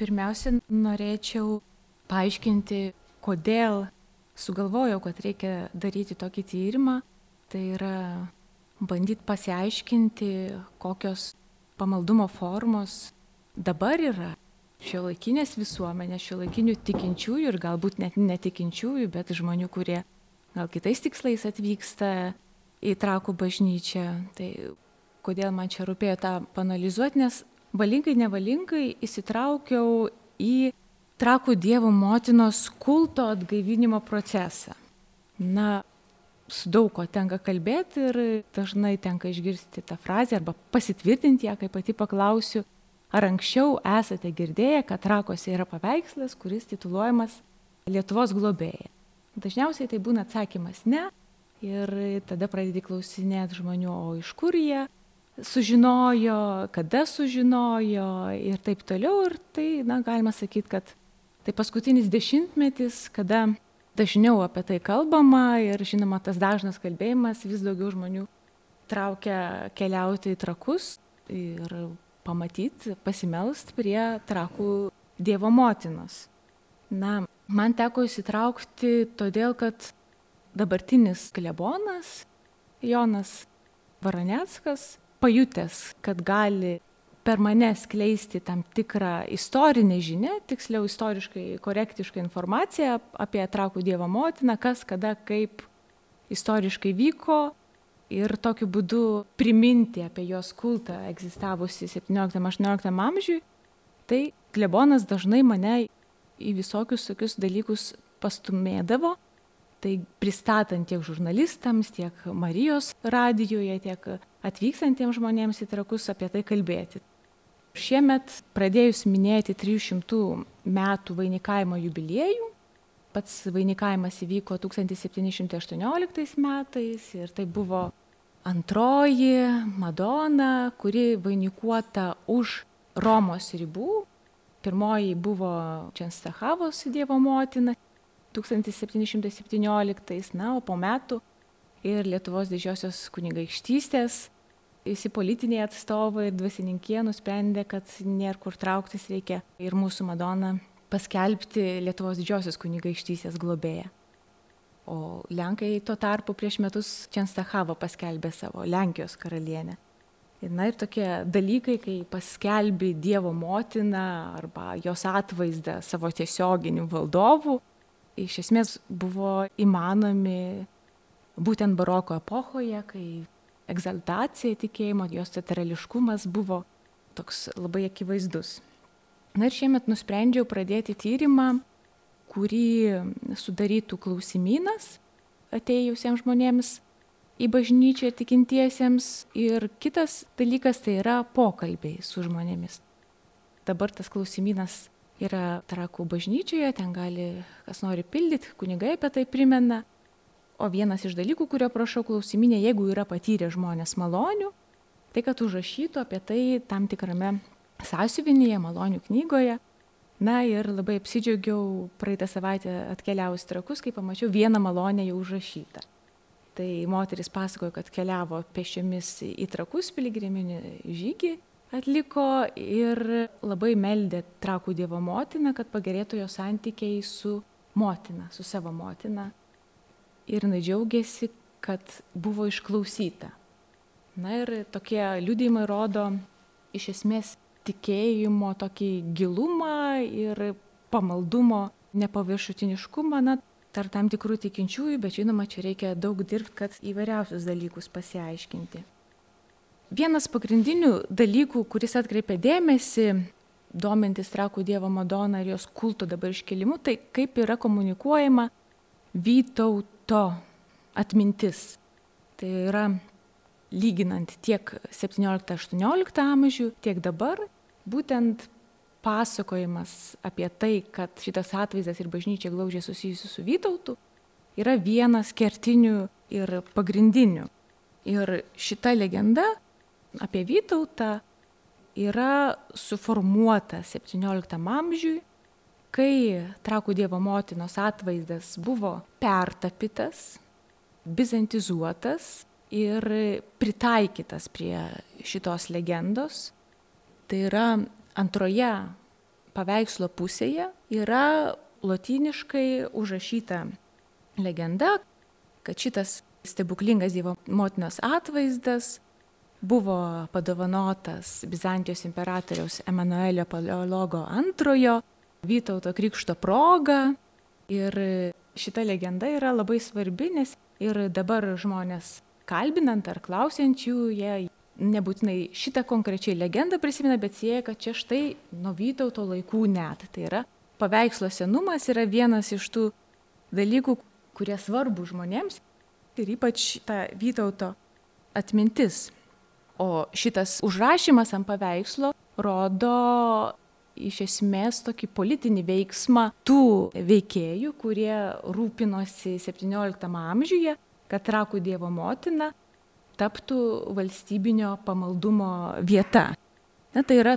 Pirmiausia, norėčiau paaiškinti, kodėl sugalvojau, kad reikia daryti tokį tyrimą. Tai yra bandyti pasiaiškinti, kokios pamaldumo formos dabar yra šio laikinės visuomenės, šio laikinių tikinčiųjų ir galbūt net netikinčiųjų, bet žmonių, kurie gal kitais tikslais atvyksta į trakų bažnyčią. Tai kodėl man čia rūpėjo tą panalizuoti, nes valingai, nevalingai įsitraukiau į trakų Dievo motinos kulto atgaivinimo procesą. Na, su daug ko tenka kalbėti ir dažnai tenka išgirsti tą frazę arba pasitvirtinti ją, kai pati paklausiu, ar anksčiau esate girdėję, kad trakose yra paveikslas, kuris tituluojamas Lietuvos globėja. Dažniausiai tai būna atsakymas ne ir tada pradedi klausinėti žmonių, o iš kur jie sužinojo, kada sužinojo ir taip toliau. Ir tai, na, galima sakyti, kad tai paskutinis dešimtmetis, kada dažniau apie tai kalbama ir žinoma tas dažnas kalbėjimas vis daugiau žmonių traukia keliauti į trakus ir pamatyti, pasimelst prie trakų Dievo motinos. Na, man teko įsitraukti todėl, kad dabartinis klebonas Jonas Varaneckas, pajutęs, kad gali per mane skleisti tam tikrą istorinę žinią, tiksliau istoriškai korektišką informaciją apie trakų Dievo motiną, kas, kada, kaip istoriškai vyko ir tokiu būdu priminti apie jos kultą egzistavusi 17-18 amžiui, tai klebonas dažnai mane į visokius tokius dalykus pastumėdavo, tai pristatant tiek žurnalistams, tiek Marijos radijoje, tiek atvykstantiems žmonėms į trakus apie tai kalbėti. Šiemet pradėjus minėti 300 metų vainikavimo jubiliejų, pats vainikavimas įvyko 1718 metais ir tai buvo antroji Madona, kuri vainikuota už Romos ribų. Pirmoji buvo Čenstahavos Dievo motina 1717, na, o po metų ir Lietuvos didžiosios kunigaikštystės visi politiniai atstovai ir dvasininkė nusprendė, kad nėra kur trauktis, reikia ir mūsų Madona paskelbti Lietuvos didžiosios kunigaikštysės globėją. O Lenkai tuo tarpu prieš metus Čenstachavo paskelbė savo Lenkijos karalienę. Na ir tokie dalykai, kai paskelbi Dievo motiną arba jos atvaizdą savo tiesioginių valdovų, iš esmės buvo įmanomi būtent baroko epochoje, kai egzaltacija tikėjimo, jos teatrališkumas buvo toks labai akivaizdus. Na ir šiemet nusprendžiau pradėti tyrimą, kurį sudarytų klausimynas atėjusiems žmonėms į bažnyčią tikintiesiems ir kitas dalykas tai yra pokalbiai su žmonėmis. Dabar tas klausimynas yra trakų bažnyčioje, ten gali kas nori pildyti, kunigai apie tai primena. O vienas iš dalykų, kurio prašau klausiminė, jeigu yra patyrę žmonės malonių, tai kad užrašytų apie tai tam tikrame sąsiuvinėje, malonių knygoje. Na ir labai apsidžiaugiau praeitą savaitę atkeliavus trakus, kai pamačiau vieną malonę jau užrašytą. Tai moteris pasakojo, kad keliavo pešiomis į trakus piligriminį žygį, atliko ir labai meldė trakų Dievo motiną, kad pagerėtų jo santykiai su motina, su savo motina ir jinai džiaugiasi, kad buvo išklausyta. Na ir tokie liūdėjimai rodo iš esmės tikėjimo tokį gilumą ir pamaldumo nepaviršutiniškumą, na, tarp tam tikrų tikinčiųjų, bet žinoma, čia reikia daug dirbti, kad įvairiausius dalykus pasiaiškinti. Vienas pagrindinių dalykų, kuris atkreipia dėmesį, domintis trakų Dievo Madona ir jos kulto dabar iškelimu, tai kaip yra komunikuojama Vytauto atmintis. Tai yra lyginant tiek 17-18 amžių, tiek dabar, būtent pasakojimas apie tai, kad šitas atvaizdas ir bažnyčia glaužiai susijusi su Vytautu, yra vienas kertinių ir pagrindinių. Ir šita legenda apie Vytautą yra suformuota 17 amžiui kai trakų Dievo motinos atvaizdas buvo pertapytas, bizantizuotas ir pritaikytas prie šitos legendos, tai yra antroje paveikslo pusėje yra lotyniškai užrašyta legenda, kad šitas stebuklingas Dievo motinos atvaizdas buvo padovanotas Bizantijos imperatoriaus Emanuelio Paleologo antrojo Vytauto Krikšto proga. Ir šita legenda yra labai svarbi, nes ir dabar žmonės kalbinant ar klausiant jų, jie nebūtinai šitą konkrečiai legendą prisimena, bet sieja, kad čia štai nuo Vytauto laikų net. Tai yra paveikslo senumas yra vienas iš tų dalykų, kurie svarbu žmonėms ir ypač ta Vytauto atmintis. O šitas užrašymas ant paveikslo rodo iš esmės tokį politinį veiksmą tų veikėjų, kurie rūpinosi XVII amžiuje, kad trakų Dievo motina taptų valstybinio pamaldumo vieta. Na, tai yra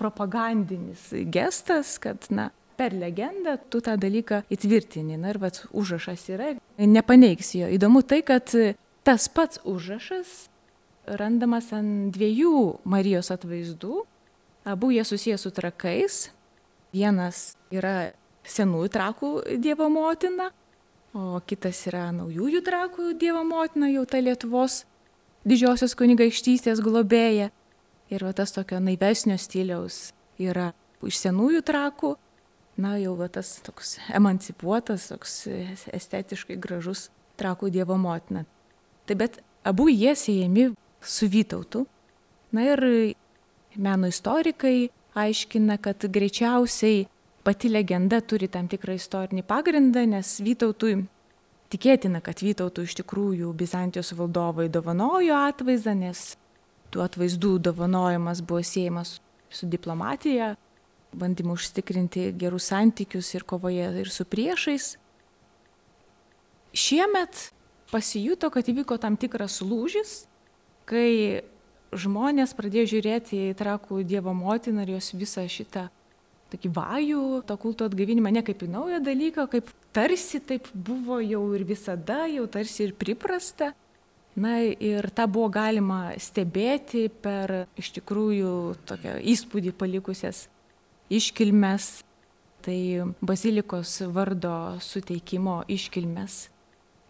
propagandinis gestas, kad na, per legendą tu tą dalyką įtvirtini. Na ir vat užrašas yra, nepaneigs jo. Įdomu tai, kad tas pats užrašas randamas ant dviejų Marijos atvaizdų. Abu jie susijęs su trakais. Vienas yra senųjų trakų Dievo motina, o kitas yra naujųjų trakų Dievo motina, jau ta Lietuvos didžiosios kunigaikštystės globėja. Ir va tas tokio naivesnio stiliaus yra iš senųjų trakų, na jau va tas toks emancipuotas, toks estetiškai gražus trakų dievo motina. Tai bet abu jie siejami su Vytautu. Na ir meno istorikai aiškina, kad greičiausiai pati legenda turi tam tikrą istorinį pagrindą, nes Vytautui tikėtina, kad Vytautų iš tikrųjų Bizantijos valdovai dovanojo atvaizdą, nes tų atvaizdų dovanojimas buvo siejamas su diplomatija, bandymu užtikrinti gerus santykius ir kovoje ir su priešais. Šiemet pasijuto, kad įvyko tam tikras lūžis, kai žmonės pradėjo žiūrėti į trakų Dievo motiną ir jos visą šitą tokį vajų, to kulto atgaivinimą ne kaip į naują dalyką, kaip tarsi taip buvo jau ir visada, jau tarsi ir priprasta. Na ir tą buvo galima stebėti per iš tikrųjų tokią įspūdį palikusias iškilmes, tai bazilikos vardo suteikimo iškilmes.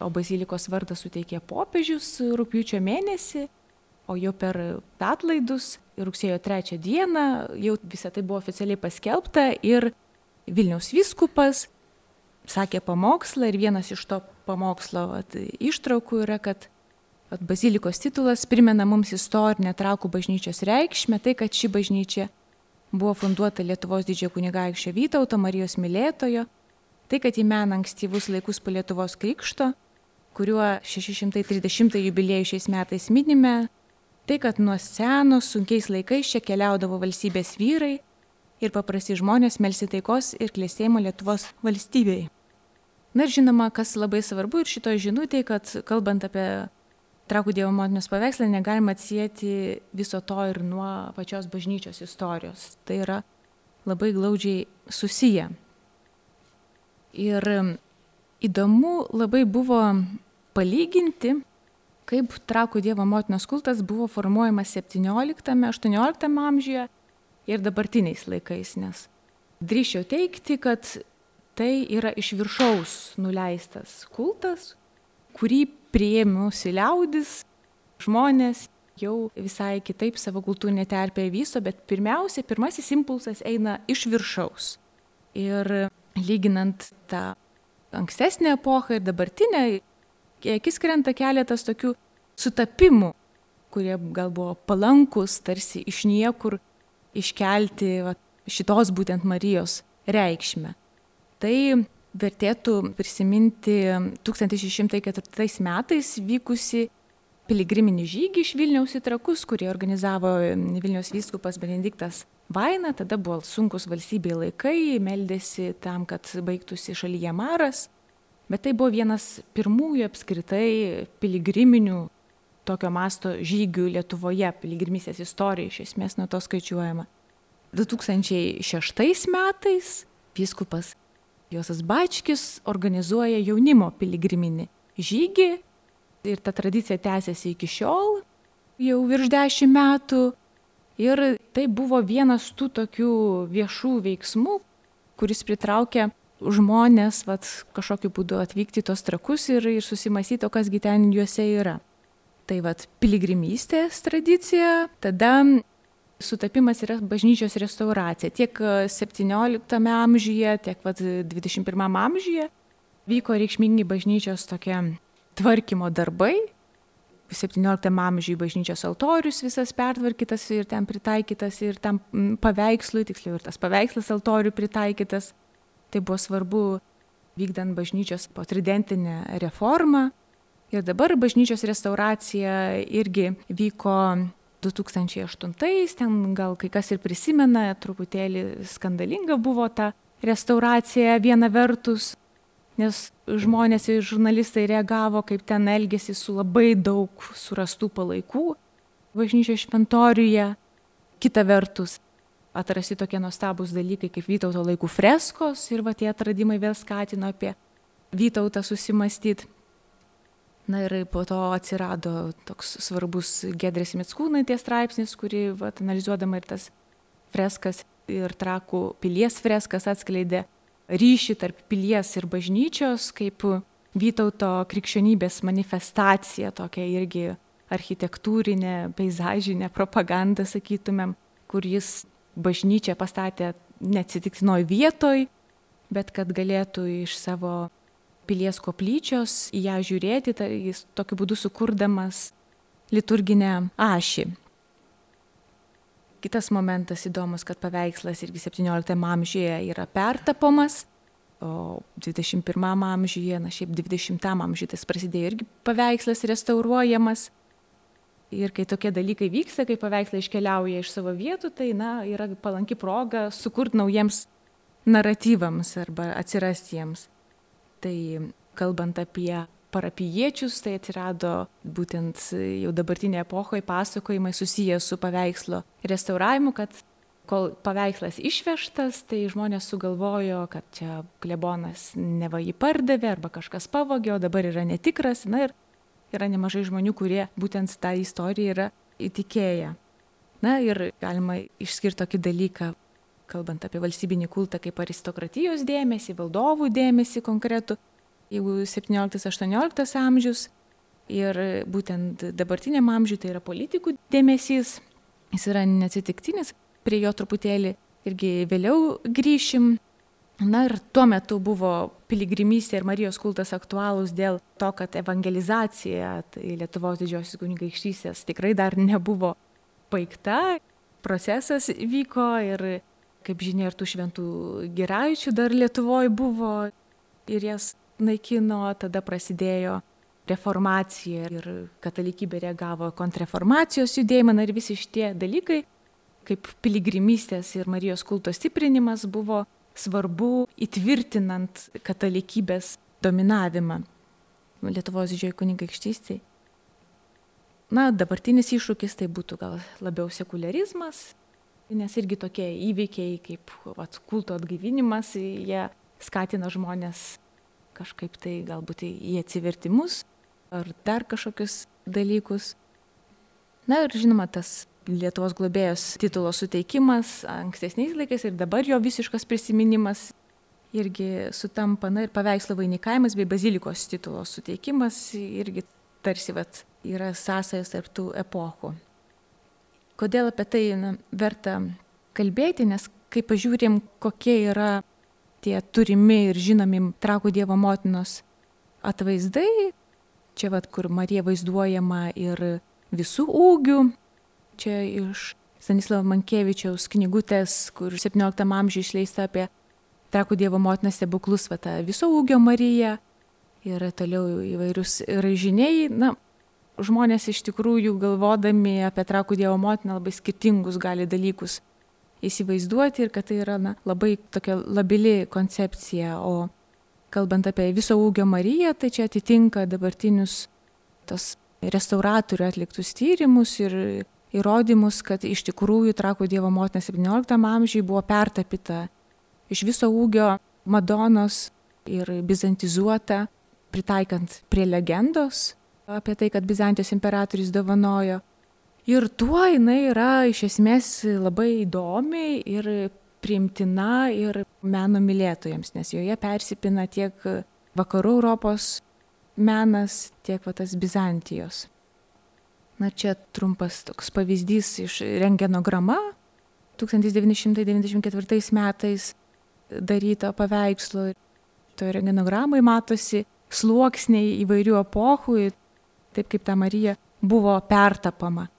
O bazilikos vardą suteikė popiežius rūpiučio mėnesį, o jau per atlaidus rugsėjo trečią dieną jau visą tai buvo oficialiai paskelbta ir Vilniaus vyskupas sakė pamokslą ir vienas iš to pamokslo vat, ištraukų yra, kad vat, bazilikos titulas primena mums istorinę trakų bažnyčios reikšmę, tai kad ši bažnyčia buvo funduota Lietuvos didžiojo kunigaikščio Vytauto Marijos mylėtojo, tai kad į meną ankstyvus laikus po Lietuvos krikšto, kuriuo 630 jubiliejų šiais metais minime, tai kad nuo seno sunkiais laikais čia keliaudavo valstybės vyrai ir paprasti žmonės melsi taikos ir klėstėjimo Lietuvos valstybei. Na ir žinoma, kas labai svarbu ir šito žinutėje, kad kalbant apie trakų Dievo motinos paveikslą negalima atsijėti viso to ir nuo pačios bažnyčios istorijos. Tai yra labai glaudžiai susiję. Ir įdomu labai buvo palyginti, kaip trakų Dievo motinos kultas buvo formuojamas 17-18 amžiuje ir dabartiniais laikais, nes drįšiau teikti, kad tai yra iš viršaus nuleistas kultas, kurį priėmusi liaudis, žmonės jau visai kitaip savo kultūrinę terpę vysto, bet pirmiausia, pirmasis impulsas eina iš viršaus. Ir lyginant tą ankstesnę epochą ir dabartinę, akis krenta keletas tokių sutapimų, kurie gal buvo palankus, tarsi iš niekur iškelti va, šitos būtent Marijos reikšmę. Tai vertėtų prisiminti 1604 metais vykusi piligriminį žygį iš Vilniaus į Trakus, kurį organizavo Vilniaus vyskupas Benediktas Vaina. Tada buvo sunkus valstybei laikai, meldėsi tam, kad baigtųsi šalyje maras. Bet tai buvo vienas pirmųjų apskritai piligriminių tokio masto žygių Lietuvoje, piligrimysės istorija iš esmės nuo to skaičiuojama. 2006 metais vyskupas Josas Bačkis organizuoja jaunimo piligriminį žygį ir ta tradicija tęsiasi iki šiol, jau virš dešimt metų. Ir tai buvo vienas tų tokių viešų veiksmų, kuris pritraukė žmonės vat, kažkokiu būdu atvykti į tos trakus ir, ir susimastyti, o kasgi ten juose yra. Tai vad piligrimystės tradicija, tada sutapimas yra bažnyčios restauracija. Tiek 17 amžiuje, tiek vat, 21 amžiuje vyko reikšmingi bažnyčios tokie tvarkymo darbai, 17 amžiui bažnyčios altorius visas pertvarkytas ir ten pritaikytas ir tam paveikslui, tiksliau ir tas paveikslas altoriui pritaikytas. Tai buvo svarbu vykdant bažnyčios potridentinę reformą. Ir dabar bažnyčios restauracija irgi vyko 2008, ten gal kai kas ir prisimena, truputėlį skandalinga buvo ta restauracija viena vertus, nes žmonės ir žurnalistai reagavo, kaip ten elgėsi su labai daug surastų palaikų bažnyčios šventoriuje. Kita vertus, atrasti tokie nuostabus dalykai kaip Vytauto laikų freskos ir va tie atradimai vėl skatino apie Vytautą susimastyti. Na ir po to atsirado toks svarbus Gedrės Mitskūnaitės straipsnis, kuri va, analizuodama ir tas freskas ir trakų pilies freskas atskleidė ryšį tarp pilies ir bažnyčios, kaip Vytauto krikščionybės manifestacija, tokia irgi architektūrinė, peizažinė propaganda, sakytumėm, kur jis bažnyčią pastatė neatsitiktinoj vietoj, bet kad galėtų iš savo pilies koplyčios į ją žiūrėti, tai jis tokiu būdu sukurdamas liturginę ašį. Kitas momentas įdomus, kad paveikslas irgi 17 amžiuje yra pertapomas, o 21 amžiuje, na šiaip 20 amžiuje tas prasidėjo irgi paveikslas restauruojamas. Ir kai tokie dalykai vyksta, kai paveikslai iškeliauja iš savo vietų, tai na, yra palanki proga sukurti naujiems naratyvams arba atsirasti jiems. Tai kalbant apie parapiečius, tai atsirado būtent jau dabartinėje epochoje pasakojimai susiję su paveikslo restauravimu, kad kol paveikslas išvežtas, tai žmonės sugalvojo, kad čia klebonas neva jį pardavė arba kažkas pavogė, o dabar yra netikras. Na ir yra nemažai žmonių, kurie būtent tą istoriją yra įtikėję. Na ir galima išskirti tokį dalyką, kalbant apie valstybinį kultą kaip aristokratijos dėmesį, valdovų dėmesį konkretų, jeigu 17-18 amžius ir būtent dabartiniam amžiui tai yra politikų dėmesys, jis yra neatsitiktinis, prie jo truputėlį irgi vėliau grįšim. Na ir tuo metu buvo piligrimystė ir Marijos kultas aktualūs dėl to, kad evangelizacija tai Lietuvos didžiosios kunigaikštystės tikrai dar nebuvo baigta, procesas vyko ir, kaip žinia, ir tų šventų geraičių dar Lietuvoje buvo ir jas naikino, tada prasidėjo reformacija ir katalikybė reagavo kontrreformacijos judėjimą. Ir visi šitie dalykai, kaip piligrimystės ir Marijos kulto stiprinimas buvo svarbu įtvirtinant katalikybės dominavimą Lietuvos didžioji kunigaikštystėje. Na, dabartinis iššūkis tai būtų gal labiau sekularizmas, nes irgi tokie įvykiai kaip vat, kulto atgaivinimas, jie skatina žmonės kažkaip tai galbūt į atsivertimus ar dar kažkokius dalykus. Na ir žinoma, tas Lietuvos globėjos titulo suteikimas ankstesniais laikais ir dabar jo visiškas prisiminimas irgi sutampa, na ir paveikslo vainikavimas bei bazilikos titulo suteikimas irgi tarsi vat, yra sąsajas tarp tų epochų. Kodėl apie tai na, verta kalbėti, nes kai pažiūrėm, kokie yra tie turimi ir žinomi trakų Dievo motinos atvaizdai, čia vad, kur Marija vaizduojama ir visų ūgių, čia iš Stanislavo Mankievičiaus knygutės, kur 17 amžiuje išleista apie trakų Dievo motiną stebuklus, va tą viso ūgio Mariją ir toliau įvairius ražiniai. Na, žmonės iš tikrųjų galvodami apie trakų Dievo motiną labai skirtingus gali dalykus įsivaizduoti ir kad tai yra na, labai tokia labili koncepcija. O kalbant apie viso ūgio Mariją, tai čia atitinka dabartinius tos restauratorių atliktus tyrimus ir įrodymus, kad iš tikrųjų Trakų Dievo motina 17 amžiui buvo pertapyta iš viso ūgio Madonos ir bizantizuota, pritaikant prie legendos apie tai, kad Bizantijos imperatorius dovanojo Ir tuo jinai yra iš esmės labai įdomi ir priimtina ir meno mylėtojams, nes joje persipina tiek vakarų Europos menas, tiek va, tas Bizantijos. Na čia trumpas toks pavyzdys iš rengenograma 1994 metais daryto paveikslo. Toje rengenogramai matosi sluoksniai įvairių epochų, taip kaip ta Marija buvo pertapama.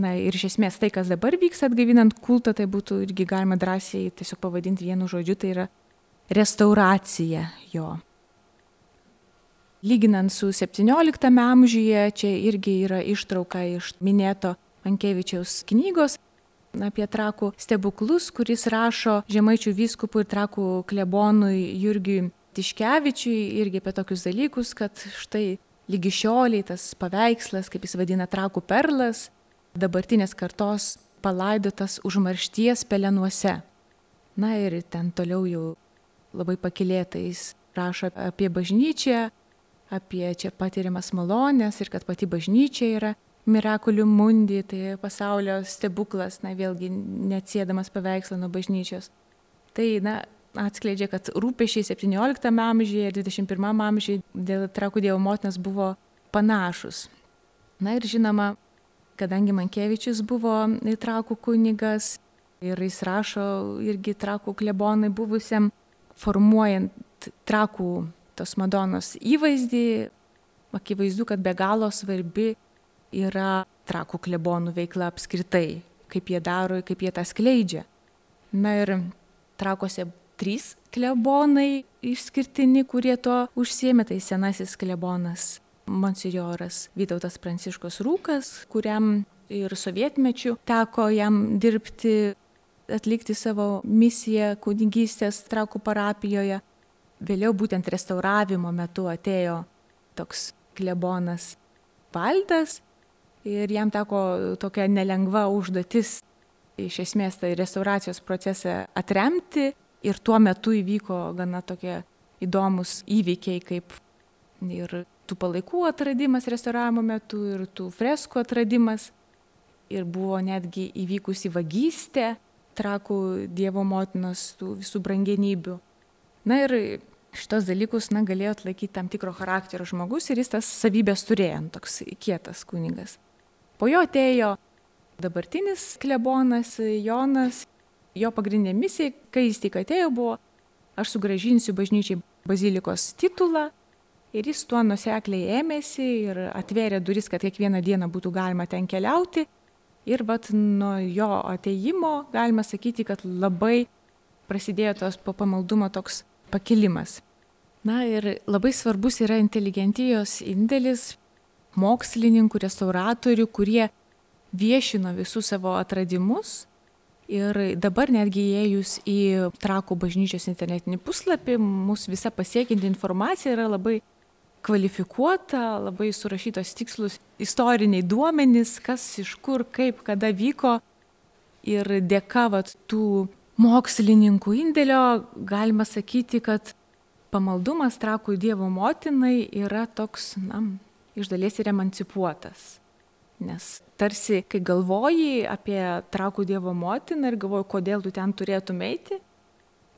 Na ir iš esmės tai, kas dabar vyksta atgaivinant kultą, tai būtų irgi galima drąsiai tiesiog pavadinti vienu žodžiu, tai yra restauracija jo. Lyginant su XVII amžiuje, čia irgi yra ištrauka iš minėto Mankevičiaus knygos apie trakų stebuklus, kuris rašo žemaičių vyskupui ir trakų klebonui Jurgiui Tiškevičiui irgi apie tokius dalykus, kad štai lygi šioliai tas paveikslas, kaip jis vadina trakų perlas, dabartinės kartos palaidotas užmaršties pelenuose. Na ir ten toliau jau labai pakilėtais rašo apie bažnyčią, apie čia patiriamas malonės ir kad pati bažnyčia yra Mirakulių mundi, tai pasaulio stebuklas, na vėlgi neatsėdamas paveikslą nuo bažnyčios. Tai, na, atskleidžia, kad rūpešiai 17 amžiuje ir 21 amžiuje dėl trakų dievo motinos buvo panašus. Na ir žinoma, kadangi Mankevičius buvo trakų kunigas ir jis rašo irgi trakų klebonai buvusiam, formuojant trakų tos Madonos įvaizdį, akivaizdu, kad be galo svarbi yra trakų klebonų veikla apskritai, kaip jie daro, kaip jie tą skleidžia. Na ir trakose trys klebonai išskirtini, kurie to užsiemė, tai senasis klebonas monsinjoras Vytautas Pranciškos Rūkas, kuriam ir sovietmečių teko jam dirbti, atlikti savo misiją kunigystės trakų parapijoje. Vėliau būtent restauravimo metu atėjo toks klebonas Valdas ir jam teko tokia nelengva užduotis iš esmės tai restauracijos procesą atremti ir tuo metu įvyko gana tokie įdomus įvykiai kaip ir tų palaikų atradimas restauravimo metu ir tų freskų atradimas ir buvo netgi įvykusi vagystė trakų Dievo motinos tų visų brangenybių. Na ir šitos dalykus, na, galėjo atlaikyti tam tikro charakterio žmogus ir jis tas savybės turėjo, toks kietas kunigas. Po jo atėjo dabartinis klebonas Jonas. Jo pagrindinė misija, kai jis tik atėjo, buvo, aš sugražinsiu bažnyčiai bazilikos titulą. Ir jis tuo nusekliai ėmėsi ir atvėrė duris, kad kiekvieną dieną būtų galima ten keliauti. Ir vat nuo jo ateimo galima sakyti, kad labai prasidėjo tos po pamaldumo toks pakilimas. Na ir labai svarbus yra inteligentijos indėlis mokslininkų, restauratorių, kurie viešino visus savo atradimus. Ir dabar netgi įėjus į Trakų bažnyčios internetinį puslapį, mūsų visa pasiekinti informacija yra labai kvalifikuota, labai surašytos tikslus istoriniai duomenys, kas iš kur, kaip, kada vyko. Ir dėka vat, tų mokslininkų indėlio galima sakyti, kad pamaldumas Trakų Dievo motinai yra toks, na, iš dalies ir emancipuotas. Nes tarsi, kai galvoji apie trakų Dievo motiną ir galvoji, kodėl tu ten turėtum eiti,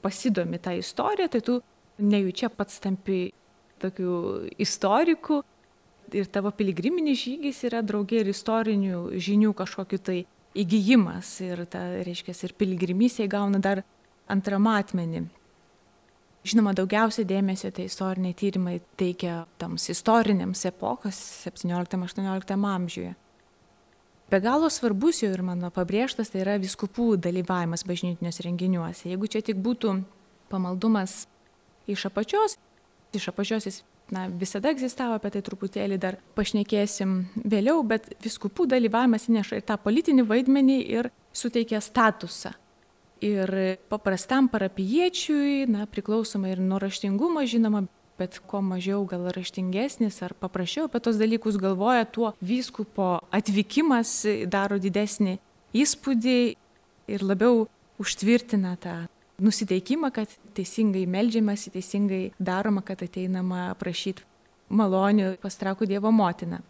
pasidomi tą istoriją, tai tu nejučia pats tampi tokiu istoriku ir tavo piligriminis žygis yra draugė ir istorinių žinių kažkokiu tai įgyjimas ir, ta, reiškia, ir piligrimystė įgauna dar antrą matmenį. Žinoma, daugiausia dėmesio tai istoriniai tyrimai teikia tams istoriniams epochas 17-18 amžiuje. Be galo svarbus jau ir mano pabrėžtas tai yra viskupų dalyvavimas bažnytiniuose renginiuose. Jeigu čia tik būtų pamaldumas iš apačios, iš apačios jis na, visada egzistavo, apie tai truputėlį dar pašnekėsim vėliau, bet viskupų dalyvavimas įneša ir tą politinį vaidmenį ir suteikia statusą. Ir paprastam parapiečiui, na, priklausomai ir nuo raštingumo, žinoma, bet kuo mažiau gal raštingesnis ar paprasčiau apie tos dalykus galvoja, tuo vyskupo atvykimas daro didesnį įspūdį ir labiau užtvirtina tą nusiteikimą, kad teisingai melžiamasi, teisingai daroma, kad ateinama prašyti malonių pas trakų Dievo motiną.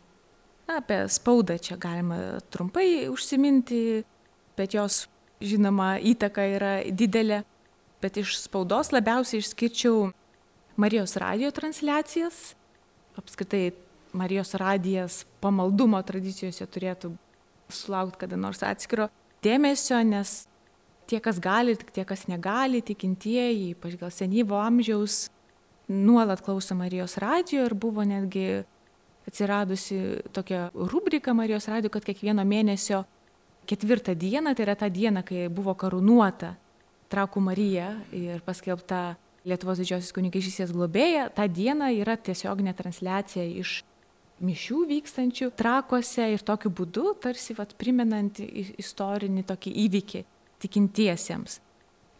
Na, apie spaudą čia galima trumpai užsiminti, bet jos, žinoma, įtaka yra didelė. Bet iš spaudos labiausiai išskirčiau Marijos radio transliacijas. Apskritai, Marijos radijas pamaldumo tradicijose turėtų sulaukti kada nors atskiro dėmesio, nes tie, kas gali, tik tie, kas negali, tikintieji, ypač gal senyvo amžiaus, nuolat klauso Marijos radio ir buvo netgi atsiradusi tokia rubrika Marijos radio, kad kiekvieno mėnesio ketvirtą dieną, tai yra ta diena, kai buvo karūnuota Trakų Marija ir paskelbta Lietuvos didžiosios kunigaikštystės globėja, tą dieną yra tiesioginė transliacija iš mišių vykstančių trakuose ir tokiu būdu tarsi vat, primenant istorinį tokį įvykį tikintiesiems.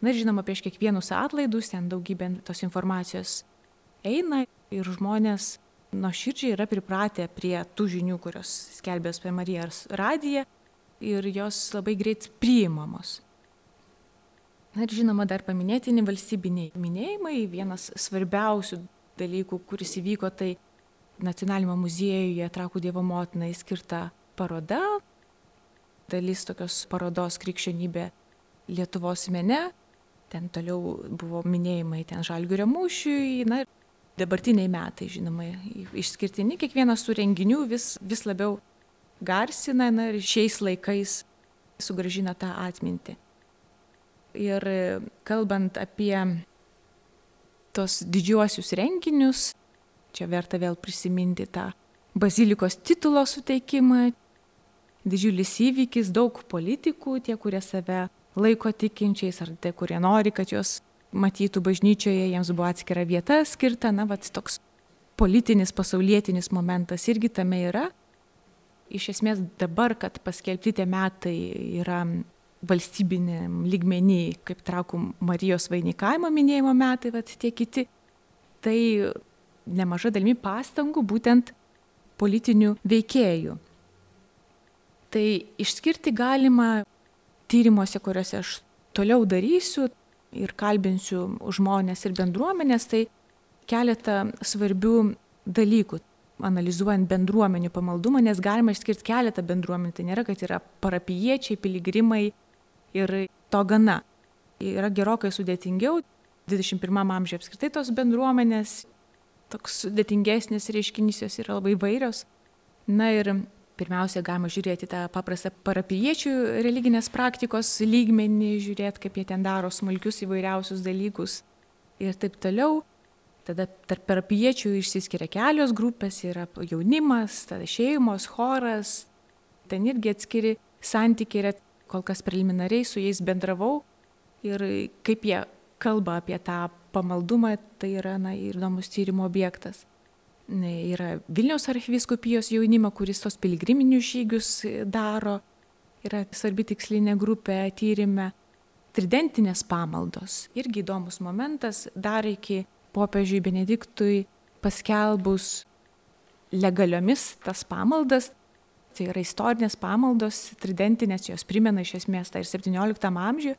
Na ir žinoma, prieš kiekvienus atlaidus ten daugybė tos informacijos eina ir žmonės nuo širdžiai yra pripratę prie tų žinių, kurios skelbės per Marijos radiją ir jos labai greit priimamos. Na ir žinoma, dar paminėtini valstybiniai minėjimai. Vienas svarbiausių dalykų, kuris įvyko, tai Nacionalinėme muziejuje Trakų Dievo motinai skirta paroda. Dalis tokios parodos krikščionybė Lietuvos mene. Ten toliau buvo minėjimai ten Žalgirio mūšiui. Na ir dabartiniai metai, žinoma, išskirtini, kiekvienas tų renginių vis, vis labiau garsina na, ir šiais laikais sugražina tą atmintį. Ir kalbant apie tos didžiuosius renginius, čia verta vėl prisiminti tą bazilikos titulo suteikimą, didžiulis įvykis, daug politikų, tie, kurie save laiko tikinčiais, ar tie, kurie nori, kad juos matytų bažnyčioje, jiems buvo atskira vieta skirta, na, va, toks politinis, pasaulietinis momentas irgi tame yra. Iš esmės dabar, kad paskelbti tie metai yra valstybinėm lygmenį, kaip trakų Marijos vainikavimo minėjimo metai, va, tie kiti, tai nemaža dalimi pastangų būtent politinių veikėjų. Tai išskirti galima tyrimuose, kuriuose aš toliau darysiu, ir kalbinsiu žmonės ir bendruomenės, tai keletą svarbių dalykų, analizuojant bendruomenių pamaldumą, nes galima išskirti keletą bendruomenių, tai nėra, kad yra parapiečiai, piligrimai ir to gana. Yra gerokai sudėtingiau, 21 amžiuje apskritai tos bendruomenės, toks sudėtingesnis reiškinys, jos yra labai vairios. Na ir Pirmiausia, galima žiūrėti tą paprastą parapiečių religinės praktikos lygmenį, žiūrėti, kaip jie ten daro smulkius įvairiausius dalykus ir taip toliau. Tada tarp parapiečių išsiskiria kelios grupės, yra jaunimas, tada šeimos, choras, ten irgi atskiri santykiai yra, kol kas preliminariai su jais bendravau ir kaip jie kalba apie tą pamaldumą, tai yra na, įdomus tyrimo objektas yra Vilniaus archviskupijos jaunimo, kuris tos piligriminius žygius daro, yra svarbi tikslinė grupė tyrimė. Tridentinės pamaldos, irgi įdomus momentas, dar iki popiežiui Benediktui paskelbus legaliomis tas pamaldas, tai yra istorinės pamaldos, tridentinės, jos primena iš esmės tą ir 17 amžių,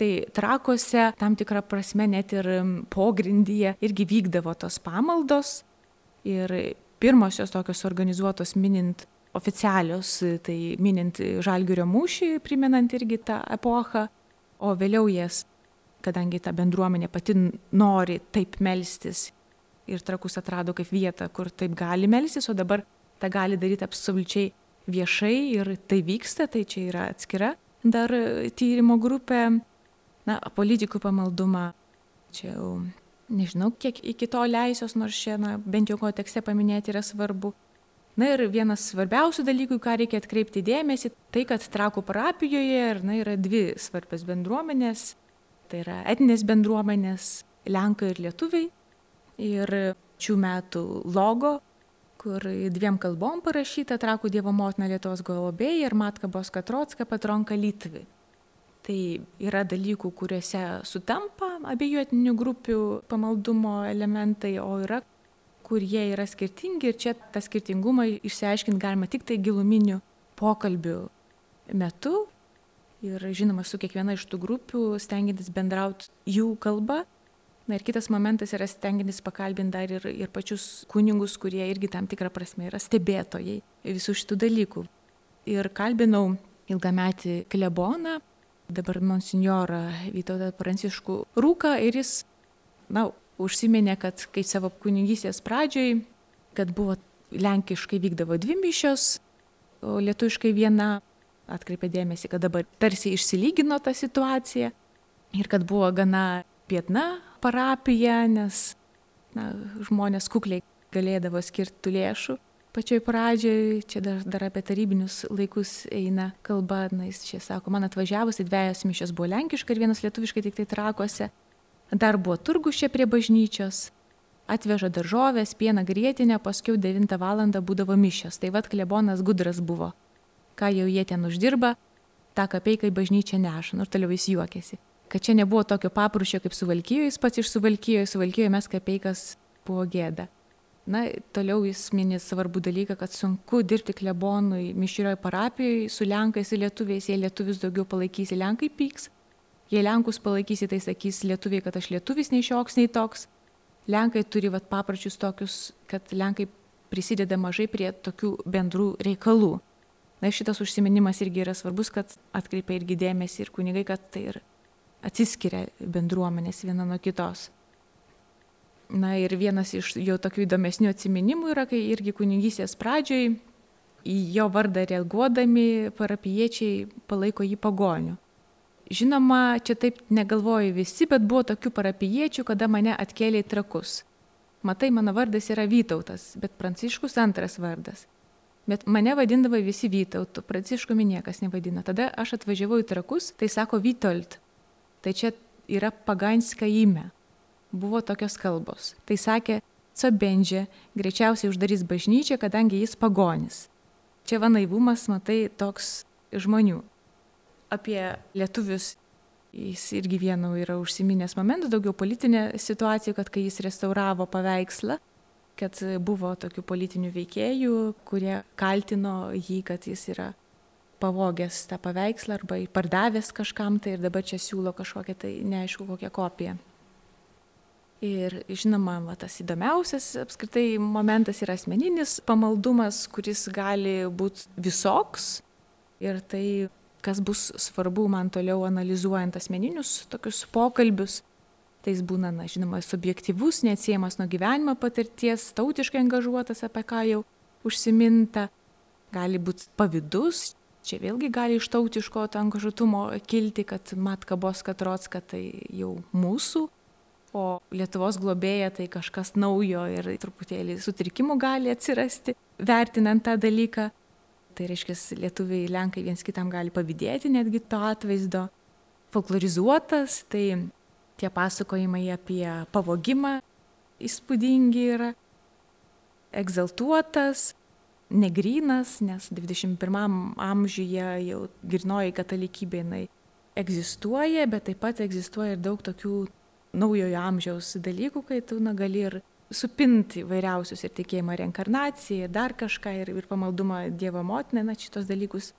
tai trakose tam tikrą prasme net ir pogrindyje irgi vykdavo tos pamaldos, Ir pirmosios tokios organizuotos minint oficialios, tai minint Žalgirio mūšį, primenant irgi tą epochą, o vėliau jas, kadangi ta bendruomenė pati nori taip melstis ir trakus atrado kaip vietą, kur taip gali melstis, o dabar tą gali daryti absoliučiai viešai ir tai vyksta, tai čia yra atskira dar tyrimo grupė, na, politikų pamaldumą, čia jau nežinau, kiek iki to leisios, nors čia, na, bent jau kontekste paminėti yra svarbu. Na ir vienas svarbiausių dalykų, ką reikia atkreipti dėmesį, tai kad Trakų parapijoje na, yra dvi svarbios bendruomenės. Tai yra etinės bendruomenės Lenkai ir Lietuviai. Ir šių metų logo, kur dviem kalbom parašyta Trakų Dievo motina Lietuvos globėjai ir Matka Boska Trotska patronka Lytvi. Tai yra dalykų, kuriuose sutampa abiejų etninių grupių pamaldumo elementai, o yra, kur jie yra skirtingi ir čia tą skirtingumą išsiaiškinti galima tik tai giluminių pokalbių metu. Ir žinoma, su kiekviena iš tų grupių stengiantis bendrauti jų kalbą. Na ir kitas momentas yra stengiantis pakalbinti dar ir, ir pačius kunigus, kurie irgi tam tikrą prasme yra stebėtojai visų šitų dalykų. Ir kalbinau ilgametį kleboną, dabar monsinjorą Vytautą Pranciškų Rūką ir jis, na, užsiminė, kad kai savo kunigystės pradžioj, kad buvo lenkiškai vykdavo dvi mišios, o lietuviškai viena atkreipė dėmesį, kad dabar tarsi išsilygino ta situacija ir kad buvo gana pietna parapija, nes na, žmonės kukliai galėdavo skirti lėšų. Pačioj pradžioj, čia dar, dar apie tarybinius laikus eina kalba, na, jis čia sako, man atvažiavusi dviejas mišios buvo lenkiškai ir vienas lietuviškai tik tai trakuose. Dar buvo turgus čia prie bažnyčios, atveža daržovės, pieną grėtinę, paskui 9 val. būdavo mišios. Tai vad klebonas gudras buvo. Ką jau jie ten uždirba, tą kapeiką į bažnyčią neša. Ir toliau jis juokėsi. Kad čia nebuvo tokio paprūšio kaip suvalkyjo, jis pats iš suvalkyjo, suvalkyjo mes kapeikas buvo gėda. Na, toliau jis minė svarbų dalyką, kad sunku dirbti klebonui mišrioje parapijoje su lenkais ir lietuviais, jei lietuvius daugiau palaikysi, lenkai pyks, jei lenkus palaikysi, tai sakys lietuviai, kad aš lietuvis nei šioks, nei toks, Lenkai turi vat, papročius tokius, kad Lenkai prisideda mažai prie tokių bendrų reikalų. Na šitas užsiminimas irgi yra svarbus, kad atkreipia irgi dėmesį ir kunigai, kad tai ir atsiskiria bendruomenės viena nuo kitos. Na ir vienas iš jo tokių įdomesnių atsiminimų yra, kai irgi kunigysės pradžioj į jo vardą reaguodami parapiečiai palaiko jį pagoniu. Žinoma, čia taip negalvoju visi, bet buvo tokių parapiečių, kada mane atkėlė į trakus. Matai, mano vardas yra Vytautas, bet Pranciškus antras vardas. Bet mane vadindavo visi Vytautu, Pranciškumi niekas nevadina. Tada aš atvažiavau į trakus, tai sako Vytolt. Tai čia yra paganska įme. Buvo tokios kalbos. Tai sakė, Cabendžė greičiausiai uždarys bažnyčią, kadangi jis pagonis. Čia va naivumas, matai, toks žmonių apie lietuvius jis irgi vienu yra užsiminęs momentas, daugiau politinė situacija, kad kai jis restauravo paveikslą, kad buvo tokių politinių veikėjų, kurie kaltino jį, kad jis yra pavogęs tą paveikslą arba pardavęs kažkam tai ir dabar čia siūlo kažkokią tai neaišku kokią kopiją. Ir žinoma, va, tas įdomiausias apskritai momentas yra asmeninis pamaldumas, kuris gali būti visoks. Ir tai kas bus svarbu man toliau analizuojant asmeninius tokius pokalbius. Tai jis būna, na, žinoma, subjektivus, neatsiejamas nuo gyvenimo patirties, tautiškai angažuotas, apie ką jau užsiminta, gali būti pavydus, čia vėlgi gali iš tautiško angažuotumo kilti, kad Matka Boska Trotska tai jau mūsų, o Lietuvos globėja tai kažkas naujo ir truputėlį sutrikimų gali atsirasti, vertinant tą dalyką. Tai reiškia, lietuviai, lenkai viens kitam gali pavydėti netgi to atvaizdo. Folklorizuotas, tai tie pasakojimai apie pavogimą įspūdingi yra. Egzaltuotas, negrynas, nes 21 amžiuje jau girnoji katalikybė jinai egzistuoja, bet taip pat egzistuoja ir daug tokių naujojo amžiaus dalykų, kai tu na, gali ir supinti vairiausius ir tikėjimą reinkarnaciją, dar kažką, ir, ir pamaldumą Dievo motinę, na šitos dalykus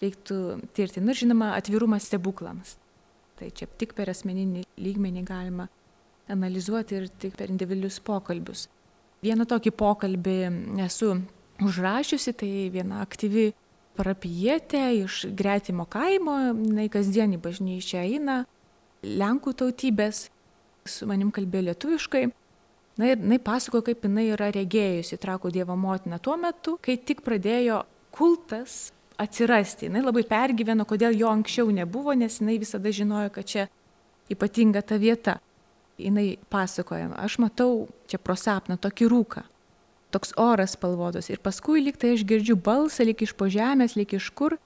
reiktų tirti. Na žinoma, atvirumas stebuklams. Tai čia tik per asmeninį lygmenį galima analizuoti ir tik per individualius pokalbius. Vieną tokį pokalbį esu užrašiusi, tai viena aktyvi parapijietė iš gretimo kaimo, jinai kasdienį bažnyčią eina, Lenkų tautybės, su manim kalbėjo lietuviškai Na ir jinai pasako, kaip jinai yra regėjusi trakų Dievo motiną tuo metu, kai tik pradėjo kultas atsirasti. Jis labai pergyveno, kodėl jo anksčiau nebuvo, nes jinai visada žinojo, kad čia ypatinga ta vieta. Jis pasakoja, aš matau čia pro sapną tokį rūką, toks oras spalvotas ir paskui liktai aš girdžiu balsą, lik iš po žemės, lik iš kur,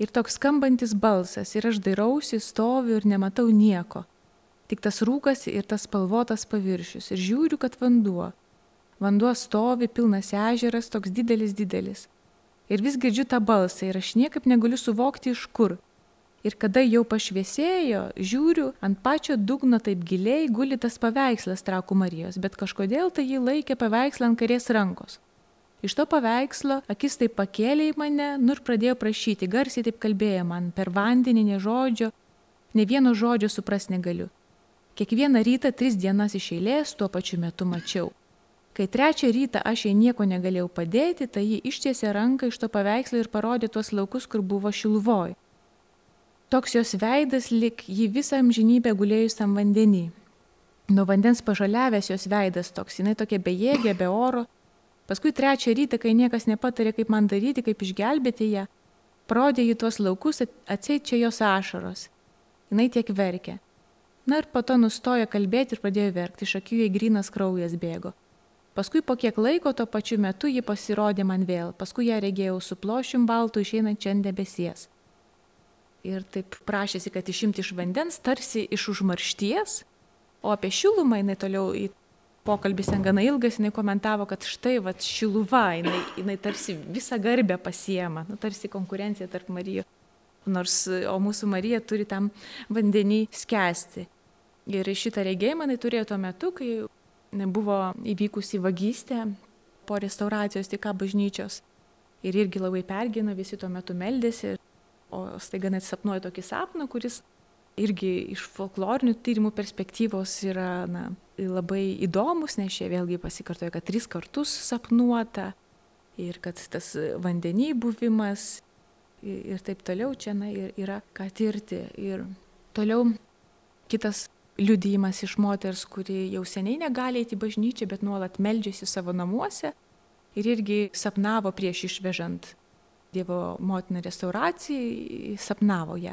ir toks skambantis balsas ir aš dairausi, stoviu ir nematau nieko. Tik tas rūkas ir tas spalvotas paviršius. Ir žiūriu, kad vanduo. Vanduo stovi, pilnas ežeras, toks didelis, didelis. Ir vis girdžiu tą balsą ir aš niekaip negaliu suvokti iš kur. Ir kada jau pašviesėjo, žiūriu, ant pačio dugno taip giliai guli tas paveikslas trakų Marijos, bet kažkodėl tai jį laikė paveikslą ant karės rankos. Iš to paveikslo akis taip pakėlė į mane, nu ir pradėjo prašyti, garsiai taip kalbėjo man, per vandenį, ne žodžio, ne vieno žodžio supras negaliu. Kiekvieną rytą tris dienas iš eilės tuo pačiu metu mačiau. Kai trečią rytą aš jai nieko negalėjau padėti, tai ji ištiesė ranką iš to paveikslo ir parodė tuos laukus, kur buvo šiluvoj. Toks jos veidas lik jį visą amžinybę gulėjusiam vandenį. Nuo vandens pažaliavęs jos veidas toks, jinai tokia bejėgė, be oro. Paskui trečią rytą, kai niekas nepatarė, kaip man daryti, kaip išgelbėti ją, parodė į tuos laukus, atseit čia jos ašaros. Jis tiek verkė. Na ir po to nustojo kalbėti ir pradėjo verkti, iš akių jai grinas kraujas bėgo. Paskui po kiek laiko tuo pačiu metu ji pasirodė man vėl, paskui ją regėjau su plošium baltų išeinančią ant debesies. Ir taip prašėsi, kad išimti iš vandens, tarsi iš užmaršties, o apie šilumą jinai toliau į pokalbis ten gana ilgas, jinai komentavo, kad štai, va, šiluva, jinai, jinai tarsi visą garbę pasiema, nu, tarsi konkurencija tarp Marijų. Nors, o mūsų Marija turi tam vandenį skęsti. Ir šitą regėjimą jinai turėjo tuo metu, kai buvo įvykusi vagystė po restauracijos tik bažnyčios. Ir irgi labai pergina, visi tuo metu meldėsi, o staiga net sapnuoja tokį sapną, kuris irgi iš folklorinių tyrimų perspektyvos yra na, labai įdomus, nes čia vėlgi pasikartoja, kad tris kartus sapnuota ir kad tas vandenį buvimas ir taip toliau čia na, yra ką tirti. Ir toliau kitas liudijimas iš moters, kuri jau seniai negali eiti į bažnyčią, bet nuolat meldžiasi savo namuose ir irgi sapnavo prieš išvežant Dievo motiną restauracijai, sapnavo ją.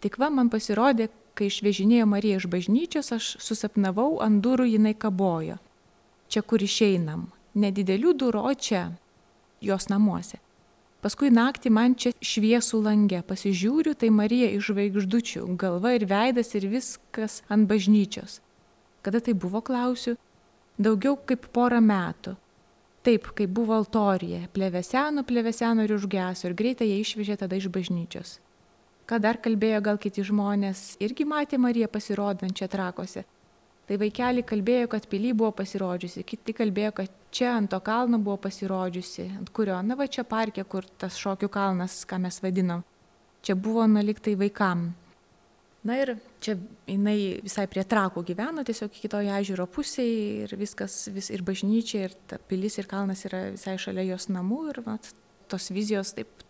Tik va man pasirodė, kai išvežinėjo Mariją iš bažnyčios, aš susapnavau, ant durų jinai kabojo. Čia kur išeinam. Nedidelių durų, o čia, jos namuose. Paskui naktį man čia šviesų langė, pasižiūriu, tai Marija iš žvaigždučių, galva ir veidas ir viskas ant bažnyčios. Kada tai buvo, klausiu, daugiau kaip porą metų. Taip, kaip buvo altorija, plėveseno, plėveseno ir užgeso ir greitai jie išvežė tada iš bažnyčios ką dar kalbėjo gal kiti žmonės, irgi matė Mariją pasirodančią trakose. Tai vaikeli kalbėjo, kad pily buvo pasirodžiusi, kiti kalbėjo, kad čia ant to kalno buvo pasirodžiusi, ant kurio, na va čia parke, kur tas šokių kalnas, ką mes vadinam. Čia buvo naliktai vaikam. Na ir čia jinai visai prie trakų gyveno, tiesiog kitoje ežero pusėje ir viskas, vis, ir bažnyčia, ir pilis, ir kalnas yra visai šalia jos namų ir vat, tos vizijos taip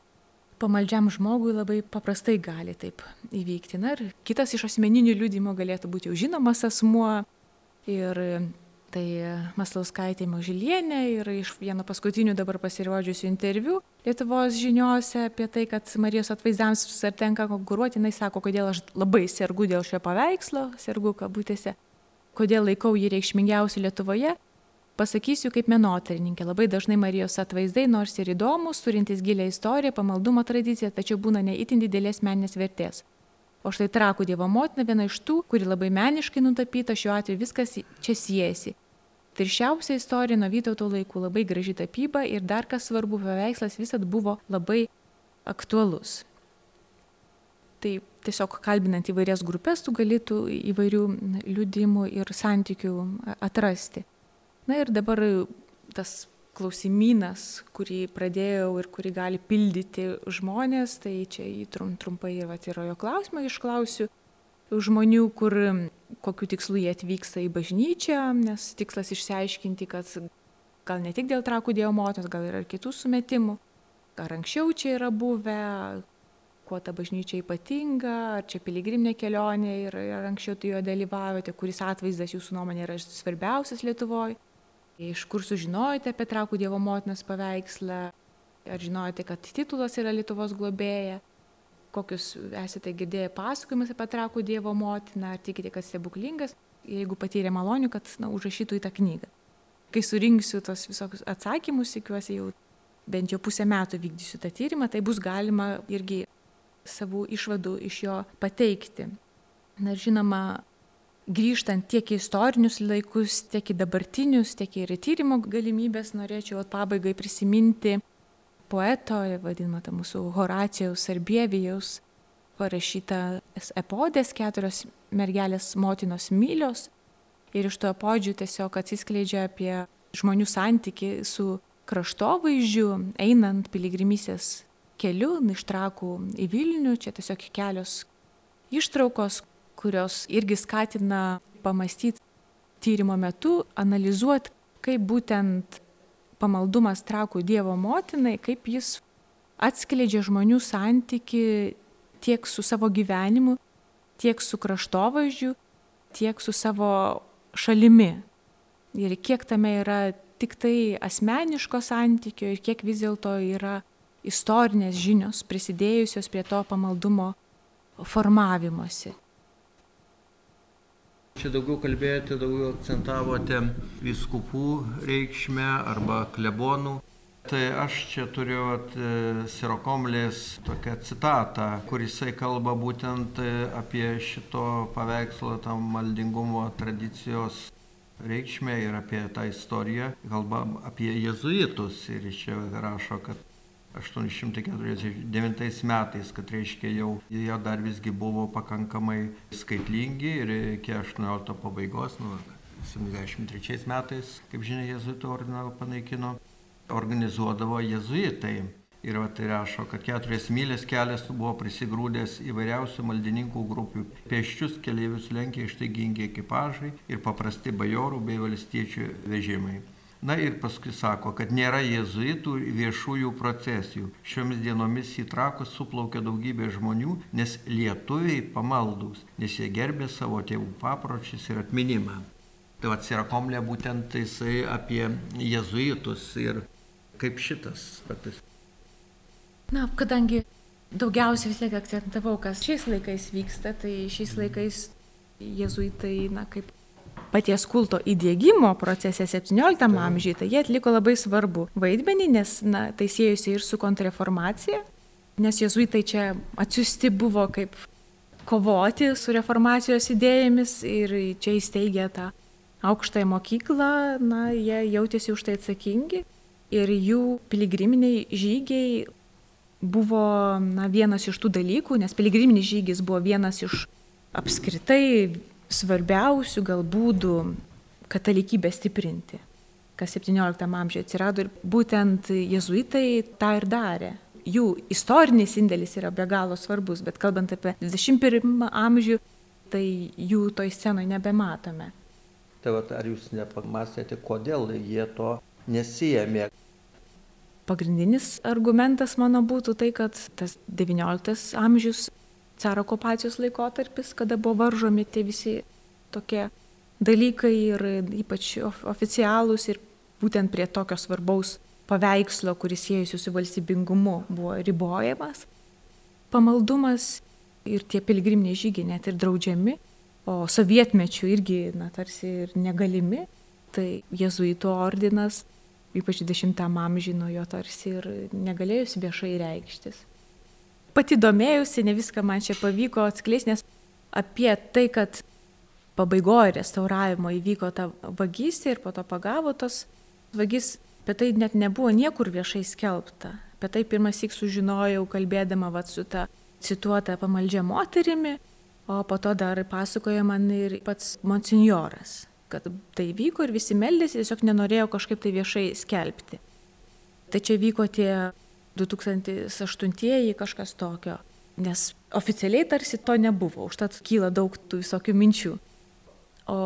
pamaldžiam žmogui labai paprastai gali taip įvykti. Na ir kitas iš asmeninių liūdimo galėtų būti jau žinomas asmuo. Ir tai Maslauskaitė Mažilienė ir iš vieno paskutinių dabar pasirodžiusių interviu Lietuvos žiniuose apie tai, kad Marijos atvaizdams ar tenka konkuruoti, jinai sako, kodėl aš labai sergu dėl šio paveikslo, sergu kabutėse, kodėl laikau jį reikšmingiausiu Lietuvoje Pasakysiu kaip menotyrininkė, labai dažnai Marijos atvaizdai, nors ir įdomus, turintys gilę istoriją, pamaldumo tradiciją, tačiau būna neįtin didelės meninės vertės. O štai trakų Dievo motina viena iš tų, kuri labai meniškai nutapyta, šiuo atveju viskas čia siejasi. Tirščiausia istorija nuo Vytauto laikų, labai graži tapyba ir dar kas svarbu, paveikslas visat buvo labai aktualus. Tai tiesiog kalbinant įvairias grupės, tu galėtų įvairių liudimų ir santykių atrasti. Na ir dabar tas klausimynas, kurį pradėjau ir kurį gali pildyti žmonės, tai čia trum, trumpai ir yra jo klausimą išklausiu žmonių, kur kokiu tikslu jie atvyksta į bažnyčią, nes tikslas išsiaiškinti, kad gal ne tik dėl trakų dievo motinos, gal ir kitų sumetimų, ar anksčiau čia yra buvę, kuo ta bažnyčia ypatinga, ar čia piligriminė kelionė ir ar anksčiau tu joje dalyvavote, kuris atvaizdas jūsų nuomonė yra svarbiausias Lietuvoje. Iš kur sužinojote apie Trakų Dievo motinos paveikslą? Ar žinojote, kad titulas yra Lietuvos globėja? Kokius esate girdėję pasakojimus apie Trakų Dievo motiną? Ar tikite, kad stebuklingas? Jeigu patyrė malonių, kad na, užrašytų į tą knygą. Kai surinksiu tos visokius atsakymus, tikiuosi jau bent jau pusę metų vykdysiu tą tyrimą, tai bus galima irgi savų išvadų iš jo pateikti. Na ir žinoma, grįžtant tiek į istorinius laikus, tiek į dabartinius, tiek ir į tyrimo galimybės, norėčiau pabaigai prisiminti poeto, vadinamą tą mūsų Horacijaus Arbievijaus parašytą epodės keturios mergelės motinos mylios. Ir iš to epodžių tiesiog atsiskleidžia apie žmonių santyki su kraštovaizdžiu, einant piligrimysės keliu iš trakų į Vilnių. Čia tiesiog kelios ištraukos, kurios irgi skatina pamastyti tyrimo metu, analizuoti, kaip būtent pamaldumas trakų Dievo motinai, kaip jis atskleidžia žmonių santyki tiek su savo gyvenimu, tiek su kraštovaizdžiu, tiek su savo šalimi. Ir kiek tame yra tik tai asmeniško santykio ir kiek vis dėlto yra istorinės žinios prisidėjusios prie to pamaldumo formavimosi. Čia daugiau kalbėjote, daugiau akcentavote viskupų reikšmę arba klebonų. Tai aš čia turiu at, Sirokomlės tokią citatą, kur jisai kalba būtent apie šito paveikslo tam maldingumo tradicijos reikšmę ir apie tą istoriją. Kalba apie jezuitus ir čia rašo, kad 849 metais, kad reiškia jau jie dar visgi buvo pakankamai skaitlingi ir iki 18 pabaigos, nu, 73 metais, kaip žinia, jezuitų ordiną panaikino, organizuodavo jezuitai. Ir va tai rašo, kad keturias mylės kelias buvo prisigrūdęs įvairiausių maldininkų grupių. Pėščius keliaivius lenkia ištaigingi ekipažai ir paprasti bajorų bei valstiečių vežimai. Na ir paskui sako, kad nėra jėzuitų viešųjų procesijų. Šiomis dienomis į trakus suplaukia daugybė žmonių, nes lietuviai pamaldus, nes jie gerbė savo tėvų papročius ir atminimą. Tai atsirakomlė būtent jisai apie jėzuitus ir kaip šitas. Patis. Na, kadangi daugiausia vis tiek akcentavau, kas šiais laikais vyksta, tai šiais laikais jezuitai, na, kaip paties kulto įdėgymo procese 17 amžiuje, tai jie atliko labai svarbu vaidmenį, nes, na, tai siejusi ir su kontrreformacija, nes jezuitai čia atsiusti buvo kaip kovoti su reformacijos idėjomis ir čia įsteigė tą aukštąją mokyklą, na, jie jautėsi už tai atsakingi ir jų piligriminiai žygiai buvo na, vienas iš tų dalykų, nes piligriminis žygis buvo vienas iš apskritai svarbiausių gal būdų katalikybę stiprinti, kas 17 amžiuje atsirado ir būtent jezuitai tą ir darė. Jų istorinis indėlis yra be galo svarbus, bet kalbant apie 21 amžių, tai jų toj scenoje nebematome. Tai va, ar jūs nepamastėte, kodėl jie to nesijėmė? Pagrindinis argumentas mano būtų tai, kad tas XIX amžius, caro okupacijos laikotarpis, kada buvo varžomi tie visi tokie dalykai ir ypač oficialūs ir būtent prie tokio svarbaus paveikslo, kuris siejasi su valstybingumu, buvo ribojamas. Pamaldumas ir tie pilgriminiai žygiai net ir draudžiami, o sovietmečių irgi, na, tarsi ir negalimi. Tai jezuito ordinas ypač 20 amžiui nuo jo tarsi ir negalėjusi viešai reikštis. Pati domėjusi, ne viską man čia pavyko atskleisti, nes apie tai, kad pabaigoje restauravimo įvyko ta vagystė ir po to pagavo tos vagys, apie tai net nebuvo niekur viešai skelbta. Apie tai pirmas įk sužinojau kalbėdama vat, su ta cituota pamaldžia moterimi, o po to dar pasakojo man ir pats monsinjoras kad tai vyko ir visi meldėsi, tiesiog nenorėjo kažkaip tai viešai skelbti. Čia vyko tie 2008-ieji kažkas tokio, nes oficialiai tarsi to nebuvo, užtat kyla daug tų visokių minčių. O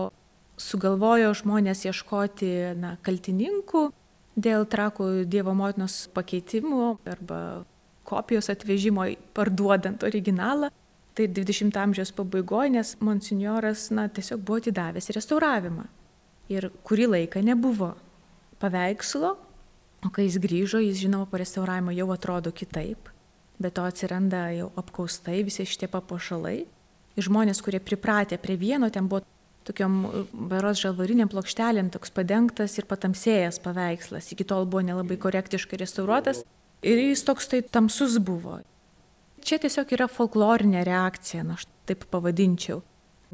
sugalvojo žmonės ieškoti na, kaltininkų dėl trakų Dievo motinos pakeitimų arba kopijos atvežimo parduodant originalą tai 20 amžiaus pabaigoje, nes monsinjoras, na, tiesiog buvo atidavęs restauravimą. Ir kurį laiką nebuvo paveikslo, o kai jis grįžo, jis žinoma po restauravimo jau atrodo kitaip, bet to atsiranda jau apkaustai visi šitie papuošalai. Ir žmonės, kurie pripratę prie vieno, ten buvo tokiam beros žalvariniam plokštelėm toks padengtas ir patamsėjęs paveikslas, iki tol buvo nelabai korektiškai restauruotas ir jis toks tai tamsus buvo čia tiesiog yra folklorinė reakcija, na aš taip pavadinčiau.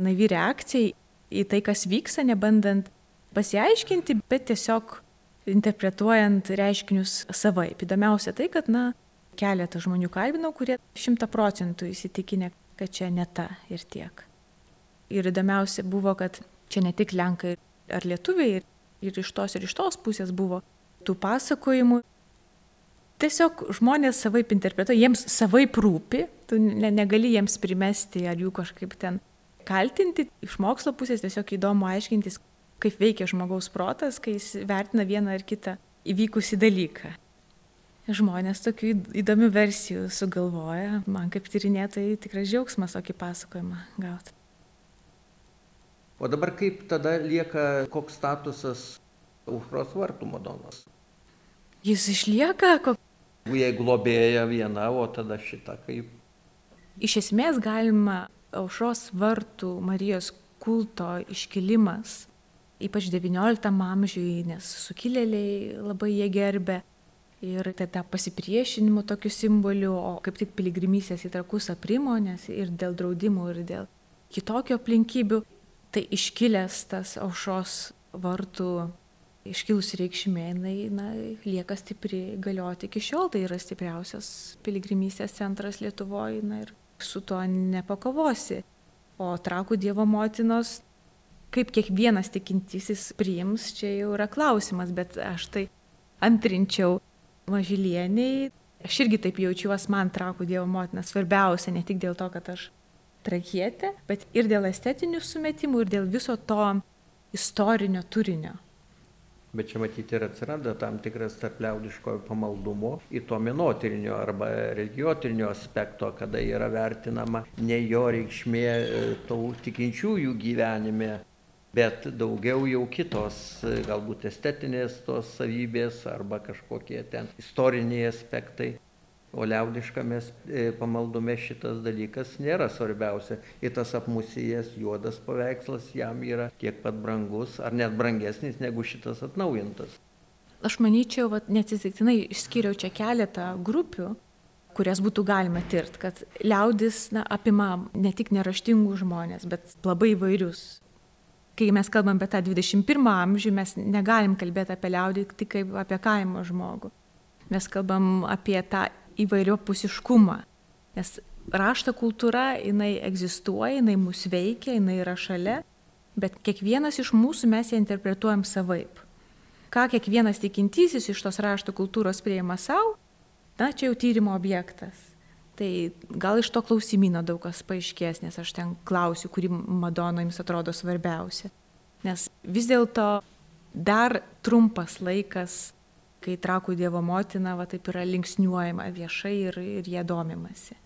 Naivi reakcija į tai, kas vyksta, nebandant pasiaiškinti, bet tiesiog interpretuojant reiškinius savaip. Įdomiausia tai, kad, na, keletą žmonių kalbinau, kurie šimta procentų įsitikinę, kad čia ne ta ir tiek. Ir įdomiausia buvo, kad čia ne tik lenkai ar lietuviai, ir iš tos ir iš tos pusės buvo tų pasakojimų tiesiog žmonės savaip interpretuoja, jiems savaip rūpi, tu ne, negali jiems primesti ar jų kažkaip ten kaltinti. Iš mokslo pusės tiesiog įdomu aiškintis, kaip veikia žmogaus protas, kai jis vertina vieną ar kitą įvykusi dalyką. Žmonės tokių įdomių versijų sugalvoja, man kaip tyrinėtojai tikrai džiaugsmas tokį pasakojimą gauti. O dabar kaip tada lieka, koks statusas aušros vartų Madonos? Jis išlieka, kok... Jei globėja viena, o tada šita kaip? Iš esmės galima aušros vartų Marijos kulto iškilimas ypač XIX amžiui, nes sukilėliai labai jie gerbė. Ir tai tą pasipriešinimo tokiu simboliu, o kaip tik piligrimysės į trakus aprimo, nes ir dėl draudimų, ir dėl kitokio aplinkybių, tai iškilęs tas aušos vartų iškilusi reikšmė, jinai na, lieka stipri galioti iki šiol, tai yra stipriausias piligrimystės centras Lietuvoje na, ir su tuo nepakovosi. O trakų Dievo motinos Kaip kiekvienas tikintysis priims, čia jau yra klausimas, bet aš tai antrinčiau mažylieniai. Aš irgi taip jaučiuosi, man trakų Dievo motina svarbiausia, ne tik dėl to, kad aš trakietė, bet ir dėl estetinių sumetimų, ir dėl viso to istorinio turinio. Bet čia matyti ir atsiranda tam tikras tarp liaudiškojo pamaldumo į to menotyrinio arba religiotirinio aspekto, kada yra vertinama ne jo reikšmė e, tų tikinčiųjų gyvenime, bet daugiau jau kitos galbūt estetinės tos savybės arba kažkokie ten istoriniai aspektai. O liaudiškame e, pamaldume šitas dalykas nėra svarbiausia. Ir tas apmusėjęs juodas paveikslas jam yra tiek pat brangus, ar net brangesnis negu šitas atnaujintas. Aš manyčiau, neatsitiktinai išskiriau čia keletą grupių, kurias būtų galima tirti, kad liaudis na, apima ne tik neraštingų žmonės, bet labai įvairius kai mes kalbam apie tą 21 amžių, mes negalim kalbėti apie liaudį tik kaip apie kaimo žmogų. Mes kalbam apie tą įvairiopusiškumą. Nes rašto kultūra, jinai egzistuoja, jinai mus veikia, jinai yra šalia, bet kiekvienas iš mūsų mes ją interpretuojam savaip. Ką kiekvienas tikintysis iš tos rašto kultūros prieima savo, na čia jau tyrimo objektas. Tai gal iš to klausimino daug kas paaiškės, nes aš ten klausiu, kuri Madona jums atrodo svarbiausia. Nes vis dėlto dar trumpas laikas, kai trakų Dievo motina va taip yra linksniuojama viešai ir, ir jie domimasi.